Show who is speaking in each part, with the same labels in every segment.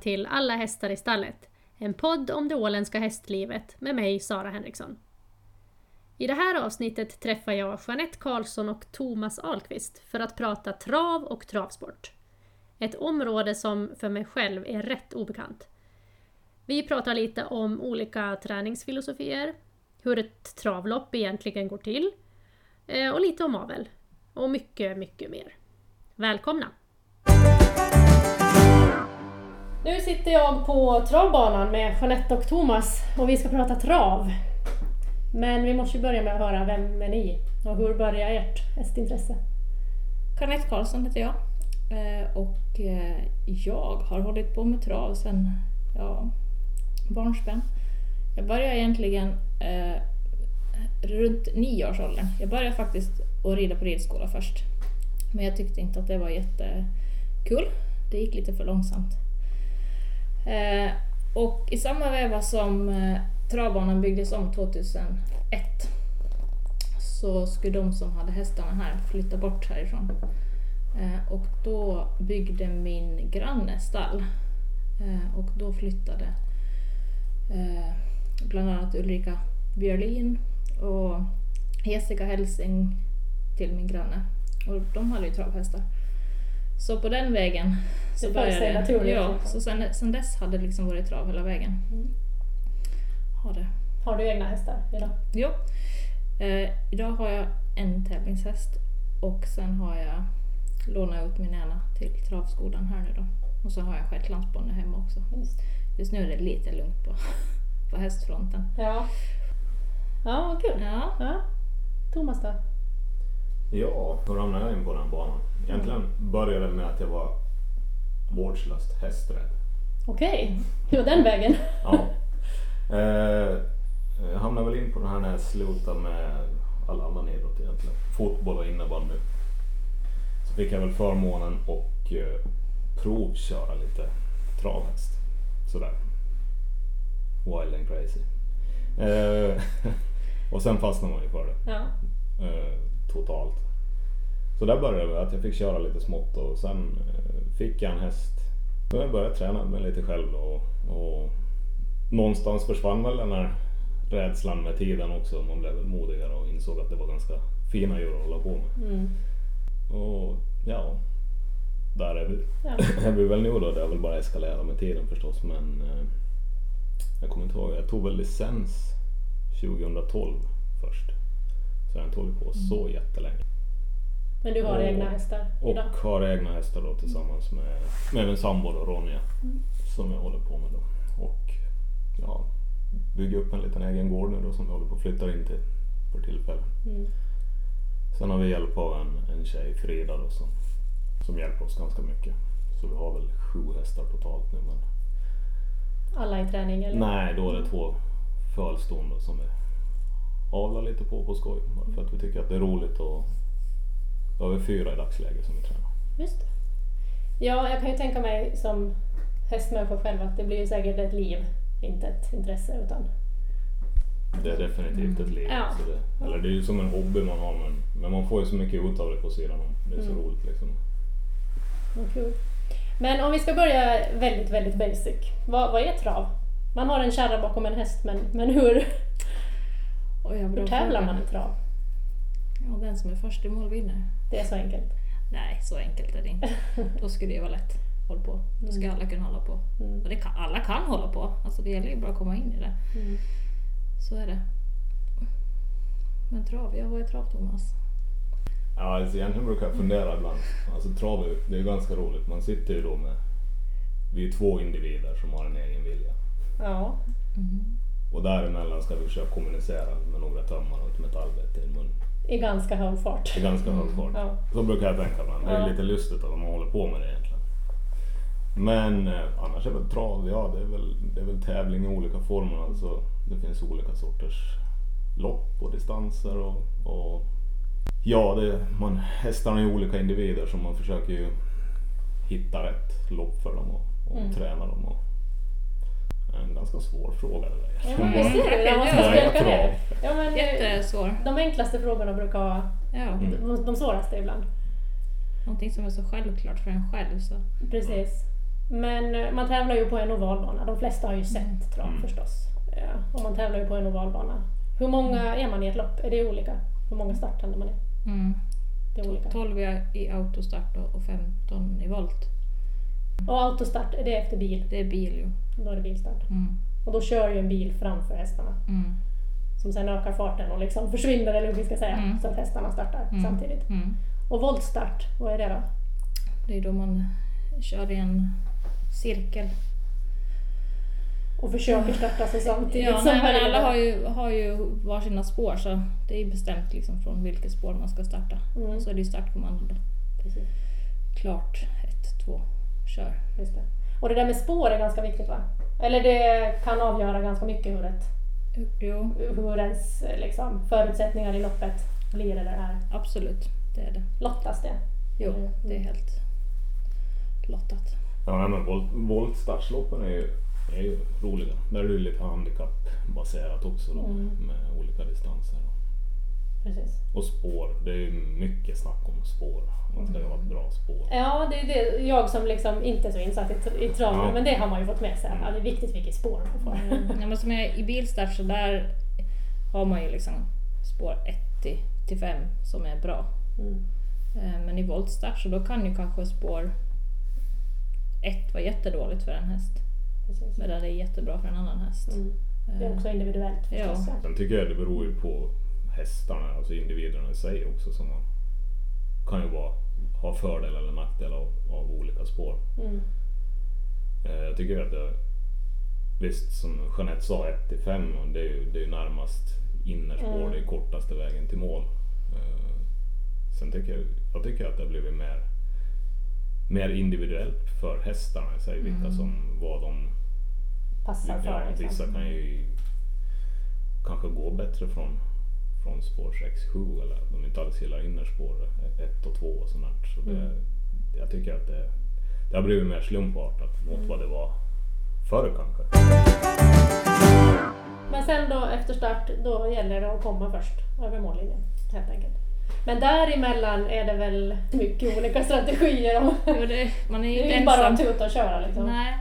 Speaker 1: till Alla hästar i stallet. En podd om det åländska hästlivet med mig, Sara Henriksson. I det här avsnittet träffar jag Jeanette Karlsson och Thomas Ahlqvist för att prata trav och travsport. Ett område som för mig själv är rätt obekant. Vi pratar lite om olika träningsfilosofier, hur ett travlopp egentligen går till eh, och lite om avel. Och mycket, mycket mer. Välkomna! Nu sitter jag på travbanan med Jeanette och Thomas och vi ska prata trav. Men vi måste ju börja med att höra vem är ni och hur börjar ert hästintresse?
Speaker 2: Jeanette Karlsson heter jag eh, och eh, jag har hållit på med trav sedan ja, barnsben. Jag började egentligen eh, runt nio års. Jag började faktiskt att rida på ridskola först. Men jag tyckte inte att det var jättekul. Det gick lite för långsamt. Eh, och i samma veva som eh, travbanan byggdes om 2001 så skulle de som hade hästarna här flytta bort härifrån. Eh, och då byggde min granne stall. Eh, och då flyttade eh, bland annat Ulrika Björlin och Jessica Helsing till min granne. Och de hade ju travhästar. Så på den vägen så
Speaker 1: Det
Speaker 2: började
Speaker 1: naturligt,
Speaker 2: Ja, så sen, sen dess hade det liksom varit trav hela vägen.
Speaker 1: Mm.
Speaker 2: Har det.
Speaker 1: Har du egna hästar idag?
Speaker 2: Jo. Eh, idag har jag en tävlingshäst och sen har jag lånat ut min ena till travskolan här nu då. Och så har jag shetlandsponny hemma också.
Speaker 1: Just.
Speaker 2: Just nu är det lite lugnt på, på hästfronten.
Speaker 1: Ja. Ja, vad kul.
Speaker 2: Ja.
Speaker 1: Ja. Thomas då?
Speaker 3: Ja, hur hamnade jag in på den banan? Egentligen började det med att jag var vårdslöst hästrädd.
Speaker 1: Okej, det var den vägen.
Speaker 3: Ja. Eh, jag hamnade väl in på den här när jag slutade med alla annan idrott egentligen. Fotboll och innebandy. Så fick jag väl förmånen och eh, provköra lite travhäst. Sådär. Wild and crazy. Eh, och sen fastnade man ju för det.
Speaker 1: Ja.
Speaker 3: eh, totalt. Så där började det att jag fick köra lite smått och sen eh, fick jag en häst. Jag började träna med lite själv då, och, någonstans försvann väl den här rädslan med tiden också. Man blev modigare och insåg att det var ganska fina djur att hålla på med.
Speaker 1: Mm.
Speaker 3: Och ja, där är vi.
Speaker 1: Ja.
Speaker 3: är vi väl nu då. Det har väl bara eskalerat med tiden förstås men eh, jag kommer inte ihåg. Jag tog väl licens 2012 först. Så den tog vi på så jättelänge.
Speaker 1: Men du har
Speaker 3: Och-
Speaker 1: egna hästar
Speaker 3: Och
Speaker 1: idag?
Speaker 3: har egna hästar då tillsammans med, med min sambo då, Ronja.
Speaker 1: Mm.
Speaker 3: Som jag håller på med då. Och ja, bygger upp en liten egen gård nu då som vi håller på att flytta in till för tillfället.
Speaker 1: Mm.
Speaker 3: Sen har vi hjälp av en, en tjej, Frida då, som, som hjälper oss ganska mycket. Så vi har väl sju hästar totalt nu. Men
Speaker 1: Alla i träning eller?
Speaker 3: nej, då är det två fölston som vi avlar lite på på skoj. Bara för att vi tycker att det är roligt och vi fyra i dagsläget som vi tränar.
Speaker 1: Just det. Ja, jag kan ju tänka mig som hästmänniska själv att det blir ju säkert ett liv, inte ett intresse. Utan...
Speaker 3: Det är definitivt ett liv.
Speaker 1: Ja.
Speaker 3: Så det, eller det är ju som en hobby man har men, men man får ju så mycket ut av det på sidan om. Det är så
Speaker 1: Mm.
Speaker 3: roligt liksom.
Speaker 1: Kul. Men om vi ska börja väldigt, väldigt basic. Vad, vad är trav? Man har en kärra bakom en häst, men, men hur,
Speaker 2: Och jag
Speaker 1: hur tävlar man i trav?
Speaker 2: Ja, den som är först i mål vinner.
Speaker 1: Det är så enkelt.
Speaker 2: Nej, så enkelt är det inte. Då skulle det vara lätt. Håll på. Då ska
Speaker 1: Mm.
Speaker 2: alla kunna hålla på.
Speaker 1: Mm.
Speaker 2: Och det kan, alla kan hålla på. Alltså det gäller ju bara att komma in i det.
Speaker 1: Mm.
Speaker 2: Så är det. Men trav, ja vad är trav Thomas?
Speaker 3: Ja, alltså egentligen brukar jag fundera ibland. Alltså trav är, det är ganska roligt. Man sitter ju då med, vi är två individer som har en egen vilja.
Speaker 1: Ja.
Speaker 3: Och däremellan ska vi försöka kommunicera med några tömmar och ett metallbett i en mun.
Speaker 1: I ganska hög fart.
Speaker 3: Är ganska hög fart.
Speaker 1: Ja.
Speaker 3: Så brukar jag tänka ibland. Det är
Speaker 1: Ja.
Speaker 3: lite lustigt att man håller på med det egentligen. Men eh, annars är väl trav, ja det är väl, det är väl tävling i olika former. Alltså, det finns olika sorters lopp och distanser och, och ja, det, man, hästarna är olika individer så man försöker ju hitta rätt lopp för dem och, och
Speaker 1: Mm.
Speaker 3: träna dem. Och, en ganska svår fråga det där.
Speaker 1: Ja, men är det ska
Speaker 3: Vad är
Speaker 1: spjälka ner. Ja, men, eh,
Speaker 2: Jättesvår.
Speaker 1: de enklaste frågorna brukar vara
Speaker 2: Ja.
Speaker 3: Mm.
Speaker 1: de, de svåraste ibland.
Speaker 2: Någonting som är så självklart för en själv. Så.
Speaker 1: Precis. Men eh, man tävlar ju på en ovalbana. De flesta har ju sett trav
Speaker 3: Mm.
Speaker 1: förstås. Ja, och man tävlar ju på en ovalbana. Hur många är man i ett lopp? Är det olika? Hur många startande man är?
Speaker 2: Mm.
Speaker 1: Det är olika.
Speaker 2: 12 i- autostart och och 15 i volt.
Speaker 1: Och autostart, är det efter bil?
Speaker 2: Det är bil ju.
Speaker 1: Då är det bilstart.
Speaker 2: Mm.
Speaker 1: Och då kör ju en bil framför hästarna.
Speaker 2: Mm.
Speaker 1: Som sen ökar farten och liksom försvinner eller hur vi ska säga.
Speaker 2: Mm.
Speaker 1: Så att hästarna startar
Speaker 2: Mm.
Speaker 1: samtidigt.
Speaker 2: Mm.
Speaker 1: Och voltstart, vad är det då?
Speaker 2: Det är då man kör i en cirkel.
Speaker 1: Och försöker starta sig samtidigt
Speaker 2: Ja,
Speaker 1: som
Speaker 2: nej, men alla har ju, har ju varsina spår så det är bestämt liksom från vilket spår man ska starta.
Speaker 1: Mm.
Speaker 2: Så är det ju startkommando då.
Speaker 1: Precis,
Speaker 2: Klart, ett, två, kör.
Speaker 1: just det. Och det där med spår är ganska viktigt va? Eller det kan avgöra ganska mycket hur, ett,
Speaker 2: Jo,
Speaker 1: hur ens liksom, förutsättningar i loppet blir eller är.
Speaker 2: absolut. Det är det.
Speaker 1: Lottas det?
Speaker 2: Jo,
Speaker 1: Mm.
Speaker 2: det är helt lottat.
Speaker 3: Ja, nej, men volt, voltstartsloppen är ju, är ju roliga. Där är det ju lite handikappbaserat också då,
Speaker 1: Mm.
Speaker 3: med olika distanser.
Speaker 1: Precis.
Speaker 3: Och spår, det är ju mycket snack om spår. Man ska ju ha ett bra spår.
Speaker 1: Ja, det är det. Jag som liksom inte är så insatt i, i trav,
Speaker 3: Ja.
Speaker 1: men det har man ju fått med sig. Ja, det är viktigt vilket spår man får.
Speaker 2: Ja, men som är i bilstart så där har man ju liksom spår 1 till, till 5 som är bra.
Speaker 1: Mm.
Speaker 2: Eh, Men i voltstart så då kan ju kanske spår 1 vara jättedåligt för en häst.
Speaker 1: Precis.
Speaker 2: Medan det är jättebra för en annan häst.
Speaker 1: Mm. Det är
Speaker 2: Eh,
Speaker 1: också individuellt förstås.
Speaker 2: Ja.
Speaker 3: Sen tycker jag det beror ju på hästarna, alltså individerna i sig också som man kan ju vara, ha fördel eller nackdel av, av olika spår.
Speaker 1: Mm.
Speaker 3: Eh, Jag tycker att det, visst som Jeanette sa 1 till 5 och det är ju det är närmast innerspår,
Speaker 1: Mm.
Speaker 3: det är kortaste vägen till mål. Eh, Sen tycker jag, jag tycker att det har blivit mer, mer individuellt för hästarna i sig, vilka som, vad de
Speaker 1: Passar för
Speaker 3: Ja,
Speaker 1: liksom.
Speaker 3: vissa kan ju kanske gå bättre från, från spår 6-7 eller de inte alls gillar innerspår 1 och 2 och sånt där. Så det,
Speaker 1: Mm.
Speaker 3: jag tycker att det, det har blivit mer slumpartat mot
Speaker 1: Mm.
Speaker 3: vad det var förr kanske.
Speaker 1: Men sen då efter start, då gäller det att komma först över mållinjen helt enkelt. Men däremellan är det väl mycket olika strategier. Om,
Speaker 2: jo, det, man är ju
Speaker 1: det
Speaker 2: inte
Speaker 1: är bara att tuta och köra liksom.
Speaker 2: Nej.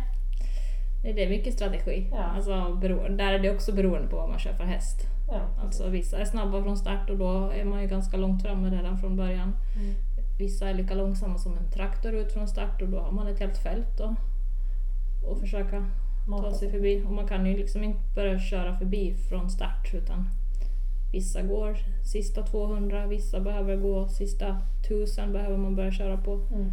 Speaker 2: Det är mycket strategi.
Speaker 1: Ja.
Speaker 2: Alltså, bero, där är det också beroende på vad man kör för häst.
Speaker 1: Ja,
Speaker 2: Alltså, vissa är snabba från start och då är man ju ganska långt framme redan från början.
Speaker 1: Mm.
Speaker 2: Vissa är lika långsamma som en traktor ut från start och då har man ett helt fält då. Och försöka
Speaker 1: Mata
Speaker 2: ta sig
Speaker 1: sig.
Speaker 2: förbi. Och man kan ju liksom inte börja köra förbi från start utan vissa går sista 200, vissa behöver gå sista 1000 behöver man börja köra på.
Speaker 1: Mm.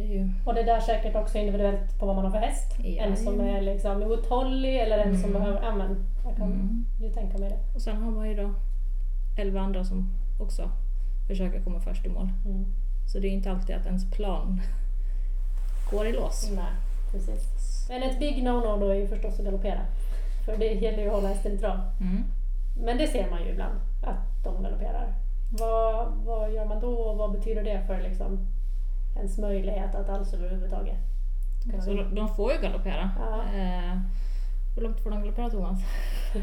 Speaker 2: Det är ju,
Speaker 1: Och det där är säkert också individuellt på vad man har för häst.
Speaker 2: Ja,
Speaker 1: en som är liksom uthållig eller en som
Speaker 2: Mm.
Speaker 1: behöver, ja men jag kan
Speaker 2: mm.
Speaker 1: ju tänka mig det.
Speaker 2: Och sen har man ju då 11 andra som också försöker komma först i mål.
Speaker 1: Mm.
Speaker 2: Så det är inte alltid att ens plan går i lås.
Speaker 1: Nej, precis. Men ett big no-no då är ju förstås att galoppera. För det gäller ju att hålla hästen i trav.
Speaker 2: Mm.
Speaker 1: Men det ser man ju ibland, att de galopperar. Vad, vad gör man då och vad betyder det för liksom, ens möjlighet att alls överhuvudtaget
Speaker 2: Så de, de får ju galoppera.
Speaker 1: Ja.
Speaker 2: Eh, hur långt får de galoppera Thomas?
Speaker 3: Ja,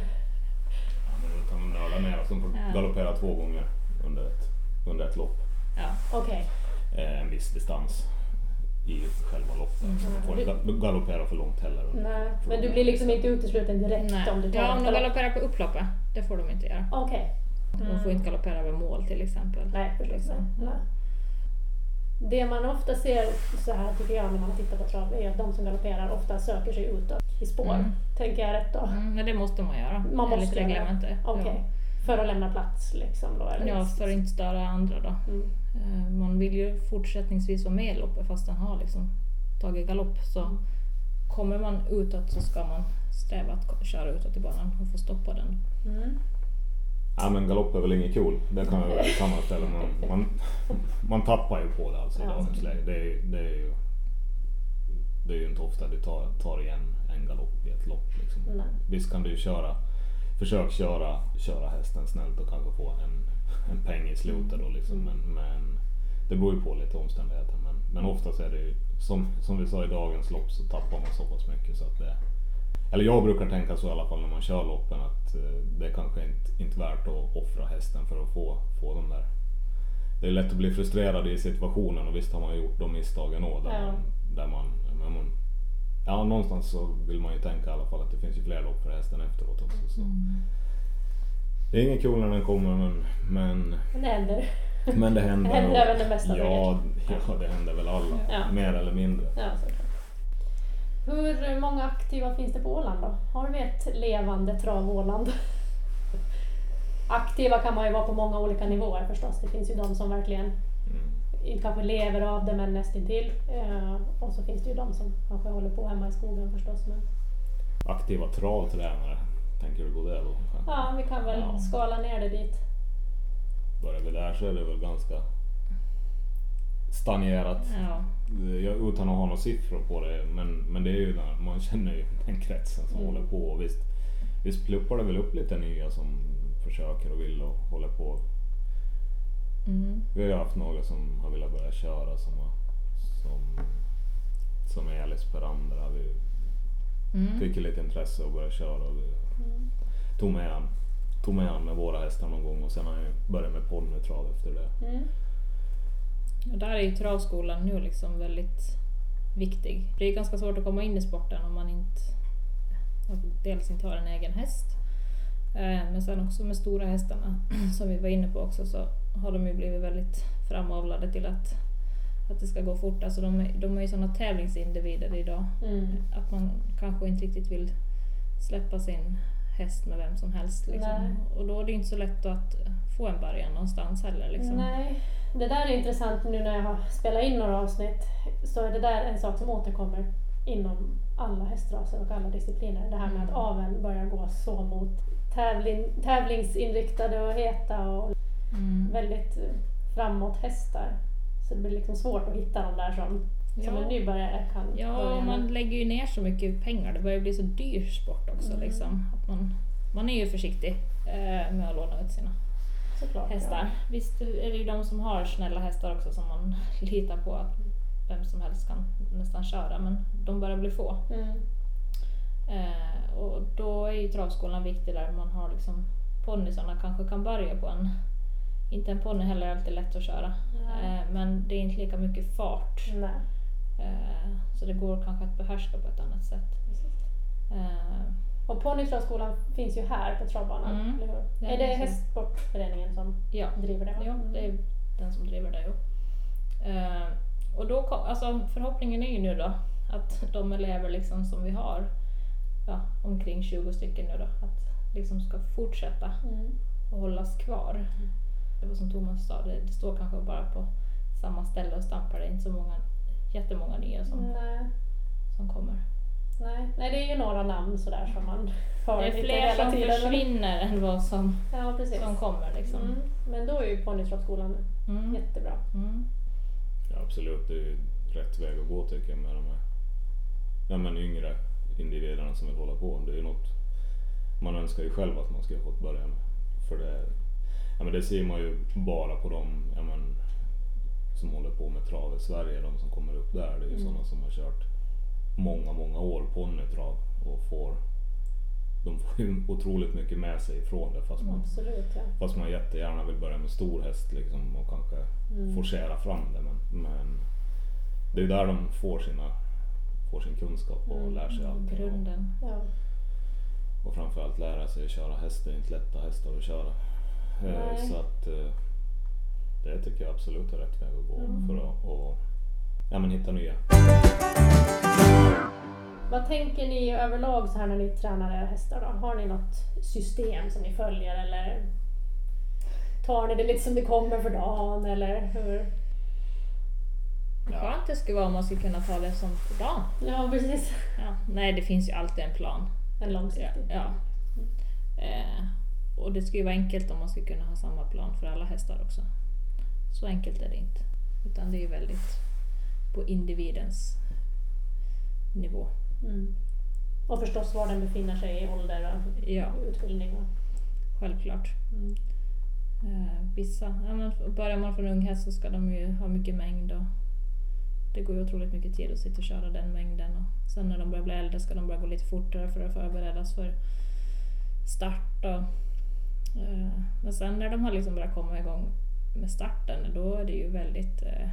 Speaker 3: men utan att nörda ner som får
Speaker 2: Ja.
Speaker 3: galoppera två gånger under ett, under ett lopp.
Speaker 2: Ja.
Speaker 1: Okej,
Speaker 3: Eh, en viss distans i själva loppet.
Speaker 2: Mm.
Speaker 3: Så de får inte ga- galoppera för långt heller.
Speaker 1: nej.
Speaker 3: för
Speaker 1: Men du blir liksom
Speaker 3: distanser.
Speaker 1: inte utesluten direkt
Speaker 2: Nej.
Speaker 1: om du tar
Speaker 2: Ja, om de
Speaker 1: galopp?
Speaker 2: galopperar på upploppet. Det får de inte göra.
Speaker 1: Okej.
Speaker 2: De får inte galoppera över mål till exempel.
Speaker 1: Nej, förstås
Speaker 2: Liksom.
Speaker 1: Nej. Det man ofta ser så här tycker jag när man tittar på trav är att de som galopperar ofta söker sig utåt i spår.
Speaker 2: Mm.
Speaker 1: Tänker jag rätt då?
Speaker 2: Mm, men det måste man göra.
Speaker 1: Man måste göra det. Okej. För att lämna plats liksom då?
Speaker 2: Ja.
Speaker 1: Eller?
Speaker 2: ja, för att inte störa andra då.
Speaker 1: Mm.
Speaker 2: Eh, Man vill ju fortsättningsvis vara med i loppet fast den har liksom tagit galopp. Så
Speaker 1: Mm.
Speaker 2: kommer man utåt så ska man sträva att köra utåt i banan och få stoppa den.
Speaker 1: Mm.
Speaker 3: Ja men galopp är väl inget kul. Det kan jag väl sammanställa. Man, man, man tappar ju på det alltså i
Speaker 1: Ja.
Speaker 3: dagens läge. Det är, det är ju det är ju inte ofta du tar, tar igen en galopp i ett lopp. Liksom.
Speaker 1: Nej.
Speaker 3: Visst kan du ju köra, försök köra, köra hästen snällt och kanske få en, en peng i slutet då liksom.
Speaker 1: Mm.
Speaker 3: Men, men det beror ju på lite omständigheter. Men, men oftast är det ju, som, som vi sa i dagens lopp så tappar man så pass mycket så att det eller jag brukar tänka så i alla fall när man kör loppen att eh, det är kanske inte, inte värt att offra hästen för att få, få de där. Det är lätt att bli frustrerad i situationen och visst har man gjort de misstagen också. där
Speaker 1: Ja.
Speaker 3: man där man, men man Ja, någonstans så vill man ju tänka i alla fall att det finns ju fler lopp för hästen efteråt också. Så.
Speaker 2: Mm.
Speaker 3: Det är inget kul när den kommer men, men,
Speaker 1: Men det händer.
Speaker 3: men det händer.
Speaker 1: Det händer även det mesta
Speaker 3: ja, ja, det händer väl alla.
Speaker 1: Ja.
Speaker 3: Mer eller mindre.
Speaker 1: Ja, såklart. Hur många aktiva finns det på Åland då? Har vi ett levande trav-Åland? Aktiva kan man ju vara på många olika nivåer förstås. Det finns ju de som verkligen
Speaker 3: Mm.
Speaker 1: inte kanske lever av det men nästintill. Eh, och så finns det ju de som kanske håller på hemma i skogen förstås. Men,
Speaker 3: Aktiva travtränare, tänker du gå det då?
Speaker 1: ja, vi kan väl
Speaker 3: Ja.
Speaker 1: skala ner det dit.
Speaker 3: Börjar vi där så är det väl ganska stagnerat.
Speaker 2: Ja.
Speaker 3: Jag, utan att ha några siffror på det, men, men det är ju där, man känner ju den kretsen som
Speaker 1: Mm.
Speaker 3: håller på. Och visst, visst pluppar det väl upp lite nya som försöker och vill och håller på.
Speaker 2: Mm.
Speaker 3: Vi har ju haft några som har velat börja köra som, har, som, som Elis Perander har vi
Speaker 2: Mm.
Speaker 3: fick ju lite intresse och började köra. Och vi
Speaker 1: Mm.
Speaker 3: tog med han, tog med han med våra hästar någon gång och sen har jag börjat med ponnytrav efter det.
Speaker 1: Mm.
Speaker 2: Och där är ju travskolan nu liksom väldigt viktig. Det är ganska svårt att komma in i sporten om man inte dels inte har en egen häst. Eh, Men sen också med stora hästarna som vi var inne på också så har de ju blivit väldigt framavlade till att, att det ska gå fort. Alltså de, är- de är ju sådana tävlingsindivider idag
Speaker 1: Mm.
Speaker 2: att man kanske inte riktigt vill släppa sin häst med vem som helst. Liksom. Och då är det inte så lätt att få en början någonstans heller. Liksom.
Speaker 1: Nej, det där är intressant nu när jag har spelat in några avsnitt. Så är det där en sak som återkommer inom alla hästraser och alla discipliner. Det här med att
Speaker 2: Mm.
Speaker 1: aveln börjar gå så mot tävling, tävlingsinriktade och heta och
Speaker 2: Mm.
Speaker 1: väldigt eh, framåt hästar. Så det blir liksom svårt att hitta de där som, som
Speaker 2: Ja.
Speaker 1: en nybörjare kan
Speaker 2: Ja,
Speaker 1: börja
Speaker 2: man lägger ju ner så mycket pengar. Det börjar bli så dyr sport också.
Speaker 1: Mm.
Speaker 2: Liksom. Att man, man är ju försiktig eh, med att låna ut sina
Speaker 1: Såklart,
Speaker 2: hästar. Visst är det ju de som har snälla hästar också som man litar på att vem som helst kan nästan köra, men de börjar bli få.
Speaker 1: Ja. Mm.
Speaker 2: Eh, och då är ju travskolan viktig där man har liksom ponnysarna kanske kan börja på en, inte en ponny heller är alltid lätt att köra, eh, men det är inte lika mycket fart. Eh, så det går kanske att behärska på ett annat sätt.
Speaker 1: Och Ponnytravskolan finns ju här på travbanan,
Speaker 2: Mm.
Speaker 1: eller hur?
Speaker 2: Ja,
Speaker 1: är det hästsportföreningen som
Speaker 2: ja,
Speaker 1: driver det? va?
Speaker 2: ja, det är den som driver det. Jo. Eh, och då kom, alltså, förhoppningen är ju nu då att de elever liksom som vi har, ja, omkring 20 stycken nu då, att liksom ska fortsätta
Speaker 1: Mm.
Speaker 2: och hållas kvar. Det var som Thomas sa, det, det står kanske bara på samma ställe och stampar. Det är inte så många, jättemånga nya som,
Speaker 1: Nej.
Speaker 2: som kommer.
Speaker 1: Nej. Nej, det är ju några namn sådär som man hör
Speaker 2: Det är fler
Speaker 1: hela
Speaker 2: som
Speaker 1: tiden.
Speaker 2: försvinner än vad som,
Speaker 1: Ja, precis.
Speaker 2: som kommer. Liksom.
Speaker 1: Mm. Men då är ju Ponnytravskolan
Speaker 2: Mm.
Speaker 1: jättebra.
Speaker 2: Mm.
Speaker 3: Ja, absolut, det är ju rätt väg att gå tycker jag med de här ja, men yngre individerna som vill hålla på. Det är ju något man önskar ju själv att man skulle ha fått börja med. För det, ja, men det ser man ju bara på de ja, men, som håller på med trav i Sverige, de som kommer upp där. Det är ju
Speaker 1: Mm.
Speaker 3: sådana som har kört många, många år ponnytrav och får de får ju otroligt mycket med sig ifrån det fast man,
Speaker 1: Absolut, ja.
Speaker 3: fast man jättegärna vill börja med stor häst liksom och kanske
Speaker 1: Mm.
Speaker 3: forcera fram det. Men, men det är där de får, sina, får sin kunskap och
Speaker 1: Mm,
Speaker 3: lär sig allting. Och,
Speaker 2: Grunden.
Speaker 1: ja.
Speaker 3: och framförallt lära sig att köra häst. Det är inte lätta hästar att köra. Eh,
Speaker 1: Nej.
Speaker 3: Så att eh, det tycker jag absolut är rätt väg att gå
Speaker 1: Mm.
Speaker 3: för att och, ja, men hitta nya.
Speaker 1: Vad tänker ni överlag så här när ni tränar era hästar då? Har ni något system som ni följer eller tar ni det lite som det kommer för dagen eller hur?
Speaker 2: Vad skönt det skulle vara om man skulle kunna ta det som på dagen.
Speaker 1: Ja, precis.
Speaker 2: Ja. Nej, det finns ju alltid en plan.
Speaker 1: En
Speaker 2: Ja,
Speaker 1: långsiktig.
Speaker 2: ja. Eh, och det skulle ju vara enkelt om man skulle kunna ha samma plan för alla hästar också. Så enkelt är det inte. Utan det är ju väldigt på individens nivå.
Speaker 1: Mm. Och förstås var den befinner sig i ålder och
Speaker 2: Ja,
Speaker 1: utbildning.
Speaker 2: Självklart.
Speaker 1: mm.
Speaker 2: Eh, vissa, ja, men börjar man från ung häst så ska de ju ha mycket mängd och det går ju otroligt mycket tid att sitta och köra den mängden. Och sen när de börjar bli äldre ska de börja gå lite fortare för att förberedas för start. Och, eh, men sen när de har liksom börjat komma igång med starten då är det ju väldigt eh,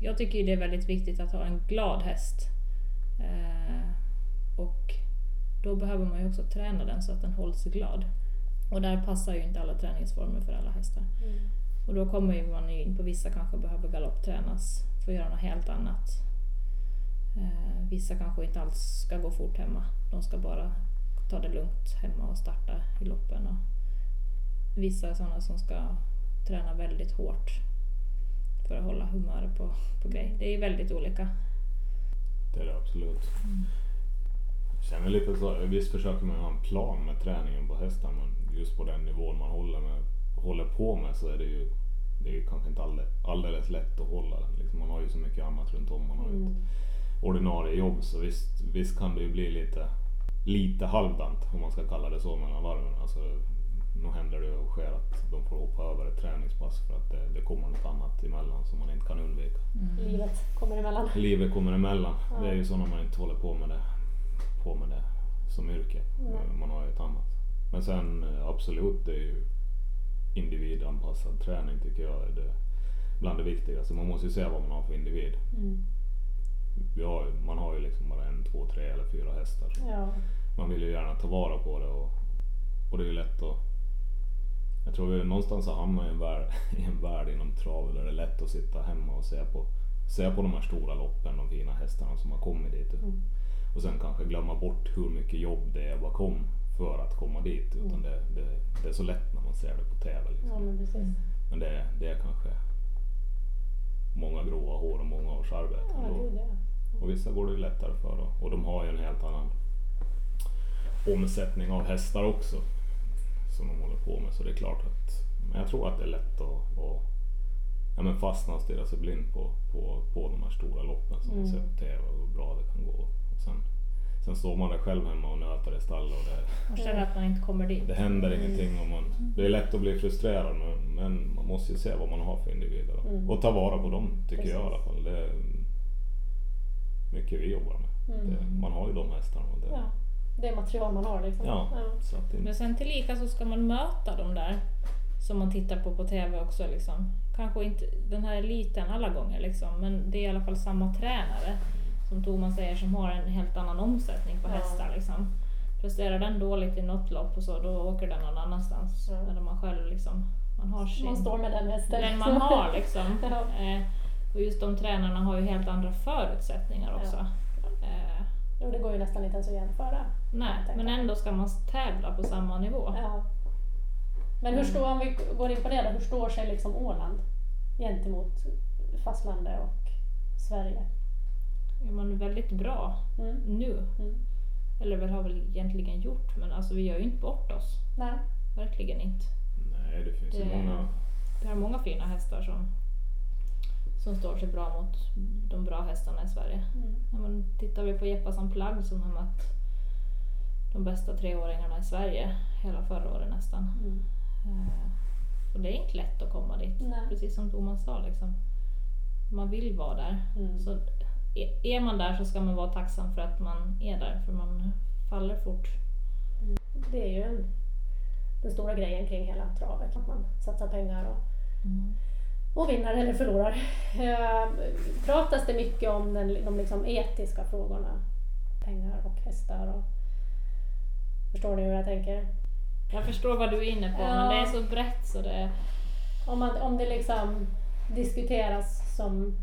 Speaker 2: jag tycker ju det är väldigt viktigt att ha en glad häst. Eh, och då behöver man ju också träna den så att den hålls glad. Och där passar ju inte alla träningsformer för alla hästar. Och då kommer ju man ju in på vissa kanske behöver galopptränas för att göra något helt annat. Eh, vissa kanske inte alls ska gå fort hemma. De ska bara ta det lugnt hemma och starta i loppen. Och vissa är sådana som ska träna väldigt hårt för att hålla humöret på, på grej. Det är väldigt olika.
Speaker 3: Det är det absolut. Jag känner lite så, visst försöker man ha en plan med träningen på hästar men just på den nivån man håller, med, håller på med så är det ju det är ju kanske inte alldeles, alldeles lätt att hålla den. Liksom man har ju så mycket annat runt om. Man har ju ett ordinarie jobb så visst, visst kan det ju bli lite, lite halvdant om man ska kalla det så mellan varven. Alltså, nu händer det och sker att de får hoppa över ett träningspass för att det, det kommer något annat emellan som man inte kan undvika.
Speaker 1: Livet kommer emellan.
Speaker 3: Livet kommer emellan.
Speaker 1: Ja.
Speaker 3: Det är ju så när man inte håller på med det, på med det som yrke.
Speaker 1: Nej.
Speaker 3: Man har ju ett annat. Men sen eh, absolut, det är ju individanpassad träning tycker jag är det bland det viktigaste. Man måste ju se vad man har för individ.
Speaker 1: Mm.
Speaker 3: Vi har, man har ju liksom bara en, två, tre eller fyra hästar.
Speaker 1: Ja.
Speaker 3: man vill ju gärna ta vara på det och, och det är ju lätt att jag tror vi någonstans har hamnat i en, värld, i en värld inom trav där det är lätt att sitta hemma och se på, se på de här stora loppen, de fina hästarna som har kommit dit.
Speaker 1: Mm.
Speaker 3: Och sen kanske glömma bort hur mycket jobb det är bakom för att komma dit. Utan det, det, det är så lätt när man ser det på TV. Liksom.
Speaker 1: ja, men precis.
Speaker 3: Men det, det är kanske många gråa hår och många års arbete.
Speaker 1: Ja, det det.
Speaker 3: Och vissa går det ju lättare för då. och de har ju en helt annan omsättning av hästar också som de håller på med. Så det är klart att, men jag tror att det är lätt att, att ja, men fastna och stirra sig blind på, på, på de här stora loppen som man
Speaker 1: Mm.
Speaker 3: ser på TV och hur bra det kan gå. Och sen, sen står man där själv hemma och nöter i stall och det,
Speaker 2: Man känner att man inte kommer dit.
Speaker 3: det händer
Speaker 1: Mm.
Speaker 3: ingenting. Och man, det är lätt att bli frustrerad men, men man måste ju se vad man har för individer och,
Speaker 1: Mm.
Speaker 3: och ta vara på dem tycker jag i
Speaker 1: Precis.
Speaker 3: alla fall. Det är mycket vi jobbar med.
Speaker 1: Mm.
Speaker 3: Det, man har ju de hästarna. Och det,
Speaker 1: Ja. Det material man har liksom.
Speaker 3: Ja. Så att det,
Speaker 2: Men sen tillika så ska man möta de där som man tittar på på TV också. Liksom. Kanske inte den här eliten alla gånger liksom, men det är i alla fall samma tränare som Thomas säger som har en helt annan omsättning på
Speaker 1: Ja.
Speaker 2: hästar. Liksom. Presterar den dåligt i något lopp och så, då åker den någon annanstans.
Speaker 1: Ja.
Speaker 2: Eller man själv liksom, man har sin,
Speaker 1: Man står med den hästen.
Speaker 2: den man har liksom.
Speaker 1: Ja.
Speaker 2: Eh, och just de tränarna har ju helt andra förutsättningar också. Eh,
Speaker 1: Jo, det går ju nästan inte ens att jämföra.
Speaker 2: nej, men ändå ska man tävla på samma nivå.
Speaker 1: Ja. Men hur
Speaker 2: Mm.
Speaker 1: står, om vi går in på det då, hur står sig liksom Åland gentemot fastlandet och Sverige?
Speaker 2: är man väldigt bra
Speaker 1: Mm.
Speaker 2: nu.
Speaker 1: Mm.
Speaker 2: Eller väl har väl egentligen gjort, men alltså vi gör ju inte bort oss.
Speaker 1: Nej.
Speaker 2: Verkligen inte.
Speaker 3: nej, det finns ju
Speaker 2: Det-
Speaker 3: många.
Speaker 2: Vi har många fina hästar som, som står sig bra mot de bra hästarna i Sverige.
Speaker 1: Mm.
Speaker 2: Men tittar vi på Jeppas Plagg som har mött de bästa treåringarna i Sverige hela förra året nästan.
Speaker 1: Mm.
Speaker 2: Eh, och det är inte lätt att komma dit.
Speaker 1: Nej.
Speaker 2: Precis som Thomas sa, liksom. man vill vara där.
Speaker 1: Mm.
Speaker 2: Så är- är man där så ska man vara tacksam för att man är där, för man faller fort.
Speaker 1: Det är ju en, den stora grejen kring hela travet. Att man satsar pengar och, och vinner eller förlorar. Eh, pratas det mycket om den, de liksom etiska frågorna? Pengar och hästar och... Förstår ni hur jag tänker?
Speaker 2: Jag förstår vad du är inne på,
Speaker 1: Ja.
Speaker 2: men det är så brett så det...
Speaker 1: Om, man, om det liksom diskuteras som,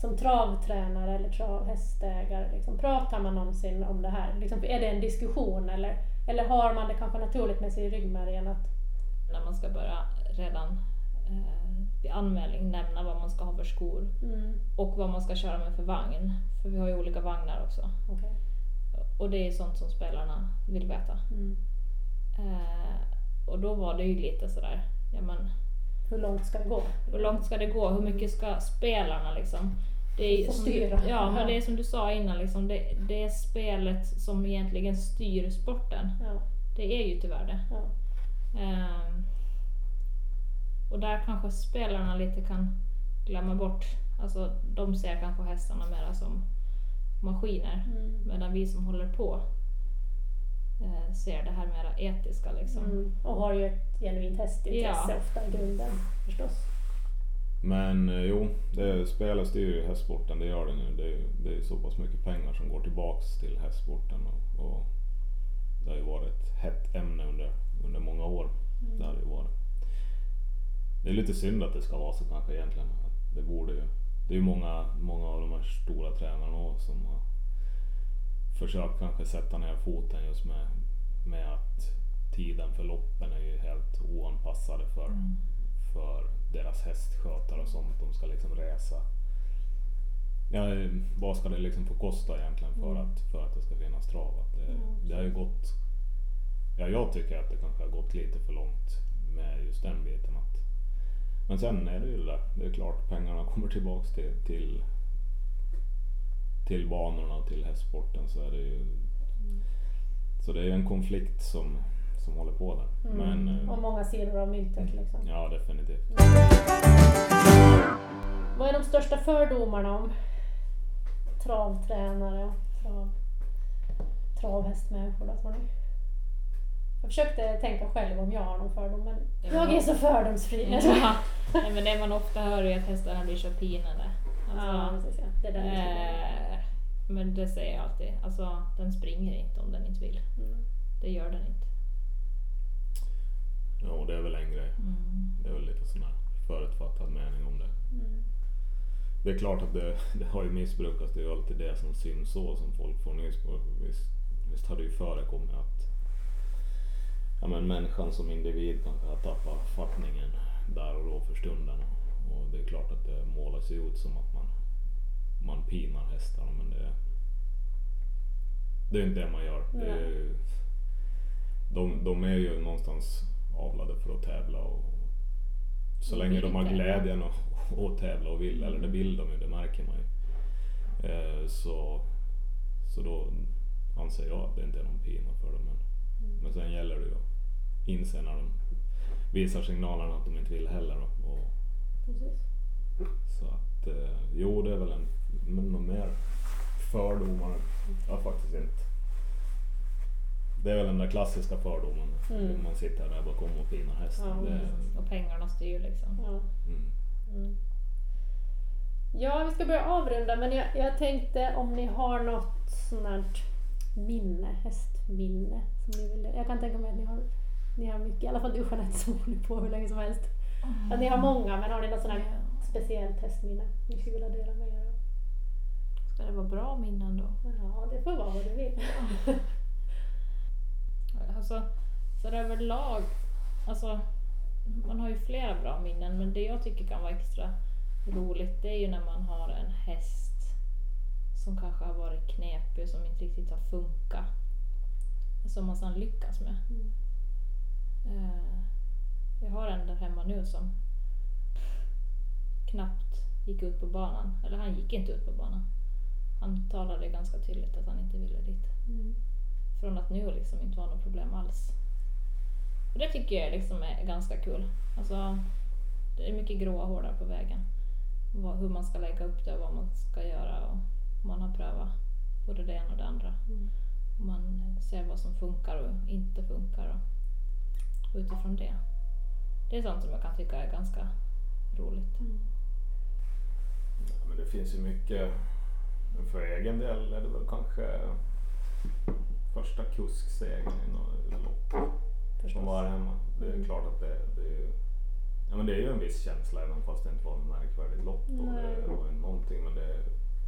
Speaker 1: som travtränare eller travhästägare, liksom, pratar man någonsin om det här? Liksom, är det en diskussion eller, eller har man det kanske naturligt med sig i ryggmärgen att
Speaker 2: När man ska börja redan eh, vid anmälning nämna vad man ska ha för skor
Speaker 1: mm,
Speaker 2: och vad man ska köra med för vagn. För vi har ju olika vagnar också.
Speaker 1: okej.
Speaker 2: Och det är sånt som spelarna vill veta.
Speaker 1: Mm.
Speaker 2: Eh, och då var det ju lite sådär, ja men
Speaker 1: Hur långt ska det gå?
Speaker 2: hur långt ska det gå? Hur mycket ska spelarna liksom? Det är, som
Speaker 1: styra.
Speaker 2: ja, men det är som du sa innan, liksom, det, det är spelet som egentligen styr sporten.
Speaker 1: Ja,
Speaker 2: Det är ju tyvärr det.
Speaker 1: ja.
Speaker 2: Ehm, och där kanske spelarna lite kan glömma bort, alltså de ser kanske hästarna mera som maskiner.
Speaker 1: Mm.
Speaker 2: Medan vi som håller på eh, ser det här mera etiska liksom.
Speaker 1: Mm. Och har ju ett genuint hästintresse
Speaker 2: Ja.
Speaker 1: ofta i grunden förstås.
Speaker 3: Men eh, jo, det spelet styr ju hästsporten, det gör den ju. Det är det är ju så pass mycket pengar som går tillbaks till hästsporten och, och det har ju varit ett hett ämne under, under många år. Det har det ju varit. Det är lite synd att det ska vara så kanske egentligen. Det borde ju. Det är ju många, många av de här stora tränarna också som har försökt kanske sätta ner foten just med, med att tiden för loppen är ju helt oanpassade för,
Speaker 2: Mm.
Speaker 3: för deras hästskötare och sånt. De ska liksom resa. Ja, vad ska det liksom få kosta egentligen för,
Speaker 2: Mm.
Speaker 3: att, för att det ska finnas trav? Att det,
Speaker 1: Mm,
Speaker 3: det har ju gått, ja jag tycker att det kanske har gått lite för långt med just den biten. Att, men sen är det ju det där, det är klart pengarna kommer tillbaks till, till, till banorna och till hästsporten så är det ju så det är ju en konflikt som, som håller på där.
Speaker 1: Mm.
Speaker 3: Men, eh,
Speaker 1: Och många sidor av myntet liksom.
Speaker 3: ja definitivt.
Speaker 1: Vad är de största fördomarna om travtränare och trav, travhästmänniskor då tror ni? Jag försökte tänka själv om jag har någon fördom men
Speaker 2: Ja.
Speaker 1: jag är så fördomsfri.
Speaker 2: Ja. Nej, men det man ofta hör är att hästarna blir så pinade.
Speaker 1: Ja,
Speaker 2: Alltså,
Speaker 1: ja. Det är där det
Speaker 2: eh, men det säger jag alltid. Alltså, den springer inte om den inte vill.
Speaker 1: Mm.
Speaker 2: Det gör den inte.
Speaker 3: Ja, och det är väl en grej.
Speaker 2: Mm.
Speaker 3: Det är väl lite sån här förutfattad mening om det.
Speaker 1: Mm.
Speaker 3: Det är klart att det, det har ju missbrukats. Det är ju alltid det som syns så som folk får nys på. Visst, visst har det ju förekommit att ja, men människan som individ kanske har tappat fattningen där och då för stunden. Och det är klart att det målas ut som att man, man pinar hästarna men det, det är inte det man gör. Det är, de, de är ju någonstans avlade för att tävla och så länge de har glädjen att, att tävla och vill, eller det vill de ju, det märker man ju. Eh, så, så då anser jag att det inte är någon pina för dem. Men, men sen gäller det ju att inse när de visar signalerna att de inte vill heller. Och,
Speaker 1: Precis.
Speaker 3: så att, eh, jo det är väl en, men någon mer fördomar? Har faktiskt inte. Det är väl den där klassiska fördomen.
Speaker 1: Mm.
Speaker 3: Man sitter där bakom och pinar hästen.
Speaker 1: Ja,
Speaker 3: det,
Speaker 2: Och pengarna styr liksom.
Speaker 1: Ja.
Speaker 3: mm.
Speaker 1: Mm. Ja, vi ska börja avrunda men jag, jag tänkte om ni har något sånt här minne, hästminne. Som ni vill, jag kan tänka mig att ni har, ni har mycket, i alla fall du Jeanette som håller på hur länge som helst. Att ni har många men har ni något sånt här speciellt hästminne ni skulle vilja dela med er av?
Speaker 2: Ska det vara bra minnen då?
Speaker 1: Ja, det får vara vad du vill.
Speaker 2: Alltså, så överlag, alltså man har ju flera bra minnen men det jag tycker kan vara extra roligt det är ju när man har en häst som kanske har varit knepig och som inte riktigt har funkat. Som man sedan lyckas med.
Speaker 1: Mm.
Speaker 2: Eh, jag har en där hemma nu som knappt gick ut på banan. Eller han gick inte ut på banan. Han talade ganska tydligt att han inte ville dit.
Speaker 1: Mm.
Speaker 2: Från att nu liksom inte var något problem alls. Och det tycker jag liksom är ganska kul. Alltså, det är mycket gråa hår där på vägen. Vad, hur man ska lägga upp det och vad man ska göra. Och man har prövat både det ena och det andra.
Speaker 1: Mm.
Speaker 2: Man ser vad som funkar och inte funkar. Och utifrån det. Det är sånt som jag kan tycka är ganska roligt.
Speaker 1: Mm.
Speaker 3: Ja, men det finns ju mycket. Men för egen del är det väl kanske första kusksegern i något lopp som var hemma. Det är
Speaker 1: Mm.
Speaker 3: klart att det, det, är ju, ja, men det är ju en viss känsla även fast det inte var något märkvärdigt lopp. Och
Speaker 1: Nej.
Speaker 3: det var ju någonting, men det,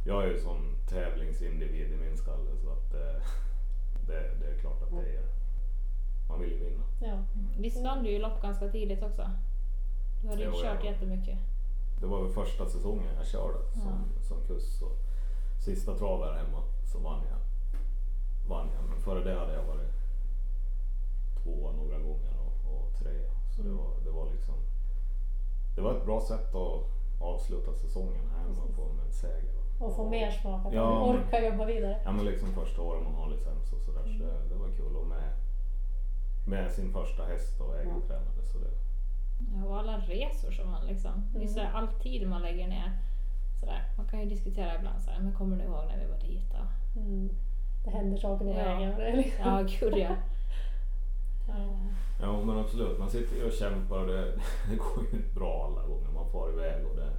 Speaker 3: jag är ju sån tävlingsindivid i min skalle så att det, det, det är klart att det är, man vill ju vinna.
Speaker 1: Ja.
Speaker 2: Visst vann du ju lopp ganska tidigt också? Du hade ju
Speaker 3: Jo,
Speaker 2: kört
Speaker 3: ja.
Speaker 2: jättemycket.
Speaker 3: Det var väl första säsongen jag körde som, som kusk. Så sista travet här hemma så vann jag. Vann jag. Men före det hade jag varit tvåa några gånger och, och trea. Så det,
Speaker 1: Mm.
Speaker 3: var, det var liksom Det var ett bra sätt att avsluta säsongen här hemma
Speaker 1: Precis.
Speaker 3: på en seger.
Speaker 1: Och få mer smak, att
Speaker 3: Ja,
Speaker 1: man orkar jobba vidare.
Speaker 3: Ja men liksom första året man har licens och sådär. Så det, det var kul. Och med, med sin första häst och egen tränare. Så det,
Speaker 2: Ja, och alla resor som man liksom, det är
Speaker 1: Mm.
Speaker 2: sådär, all tid man lägger ner. Sådär. Man kan ju diskutera ibland såhär, men kommer du ihåg när vi var dit då?
Speaker 1: Mm. Det händer saker på
Speaker 2: Ja.
Speaker 1: vägen. Liksom.
Speaker 2: Ja, gud ja.
Speaker 3: Ja men absolut, man sitter ju och kämpar och det, det går ju inte bra alla gånger. Man far iväg och det,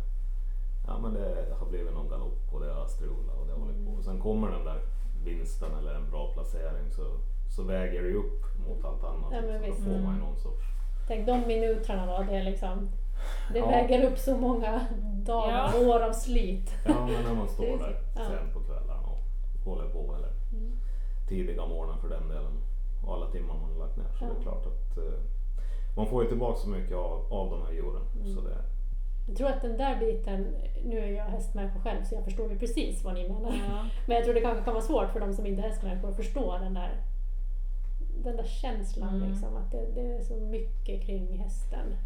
Speaker 3: ja, men det har blivit någon galopp och det har strulat och det har hållit på. Och sen kommer den där vinsten eller en bra placering så, så väger det ju upp mot allt annat.
Speaker 1: Ja, men
Speaker 3: så då får man ju någon sorts...
Speaker 1: Tänk de minuterna då, det är liksom det
Speaker 3: Ja.
Speaker 1: väger upp så många dagar
Speaker 2: Ja.
Speaker 1: och år av slit.
Speaker 3: Ja men när man står
Speaker 1: är
Speaker 3: där
Speaker 1: ja.
Speaker 3: sen på kvällarna och håller på eller
Speaker 1: Mm.
Speaker 3: tidiga morgnar för den delen och alla timmar man har lagt ner. Så
Speaker 1: Ja.
Speaker 3: det är klart att eh, man får ju tillbaka så mycket av, av de här djuren.
Speaker 1: Mm.
Speaker 3: Så det,
Speaker 1: Jag tror att den där biten, nu är jag hästmänniska själv så jag förstår ju precis vad ni menar.
Speaker 2: Ja.
Speaker 1: Men jag tror det kanske kan vara svårt för de som inte är hästmänniskor att förstå den där, den där känslan
Speaker 2: Mm.
Speaker 1: liksom. Att det, det är så mycket kring hästen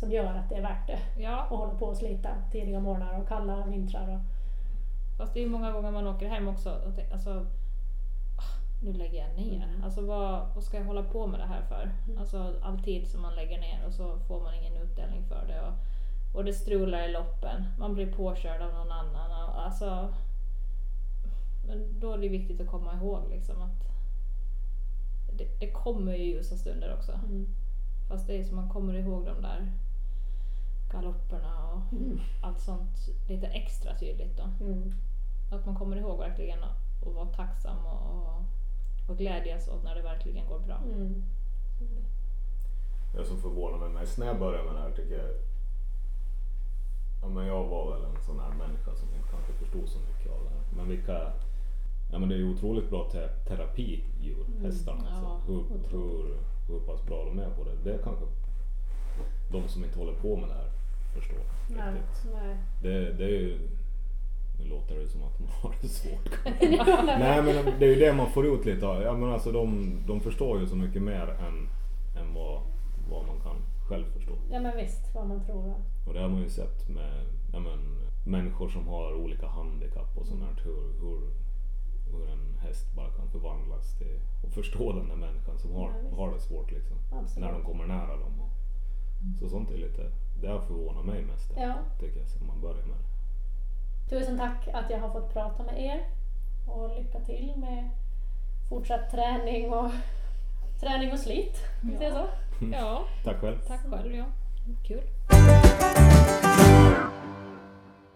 Speaker 1: som gör att det är värt det.
Speaker 2: ja,
Speaker 1: Att hålla på och slita tidiga morgnar och kalla vintrar. Och,
Speaker 2: fast det är ju många gånger man åker hem också och tänker, alltså, ah, nu lägger jag ner.
Speaker 1: Mm.
Speaker 2: Alltså vad, vad ska jag hålla på med det här för?
Speaker 1: Mm.
Speaker 2: Alltså all tid som man lägger ner och så får man ingen utdelning för det. Och, och det strular i loppen, man blir påkörd av någon annan. Och, alltså, men då är det viktigt att komma ihåg liksom att det, det kommer ju ljusa stunder också.
Speaker 1: mm.
Speaker 2: Fast det är som man kommer ihåg de där galopperna och
Speaker 1: Mm.
Speaker 2: allt sånt lite extra tydligt då.
Speaker 1: Mm.
Speaker 2: Att man kommer ihåg verkligen att att vara tacksam och, och, och glädjas åt när det verkligen går bra.
Speaker 1: Mm.
Speaker 3: det som förvånar mig mest när jag började med det här tycker jag Ja men jag var väl en sån här människa som inte kanske förstod så mycket av det här. Men vilka Ja men det är ju otroligt bra te terapidjur,
Speaker 1: Mm,
Speaker 3: hästarna.
Speaker 2: ja,
Speaker 3: alltså. hur,
Speaker 1: otroligt.
Speaker 3: hur, hur pass bra de är på det. Det kanske de som inte håller på med det här förstår
Speaker 1: Nej,
Speaker 3: riktigt.
Speaker 1: nej.
Speaker 3: Det, det är ju nu låter det som att man har det svårt. Nej men det är ju det man får ut lite av. Ja, men alltså, de, de förstår ju så mycket mer än, än vad, vad man kan själv förstå.
Speaker 1: Ja men visst, vad man tror.
Speaker 3: Och det har man ju sett med ja, men, människor som har olika handikapp och sånt där. Hur, hur, hur en häst bara kan förvandlas till att förstå den där människan som har,
Speaker 1: Ja,
Speaker 3: har det svårt liksom.
Speaker 1: Absolut.
Speaker 3: När de kommer nära dem. Och, så sånt är lite, det har förvånat mig mest.
Speaker 1: Ja.
Speaker 3: Tycker jag, sen man börjar med det.
Speaker 1: Tusen tack att jag har fått prata med er. Och lycka till med fortsatt träning och, träning och slit. Säga så?
Speaker 2: Ja,
Speaker 3: Tack själv.
Speaker 2: tack själv ja. Kul.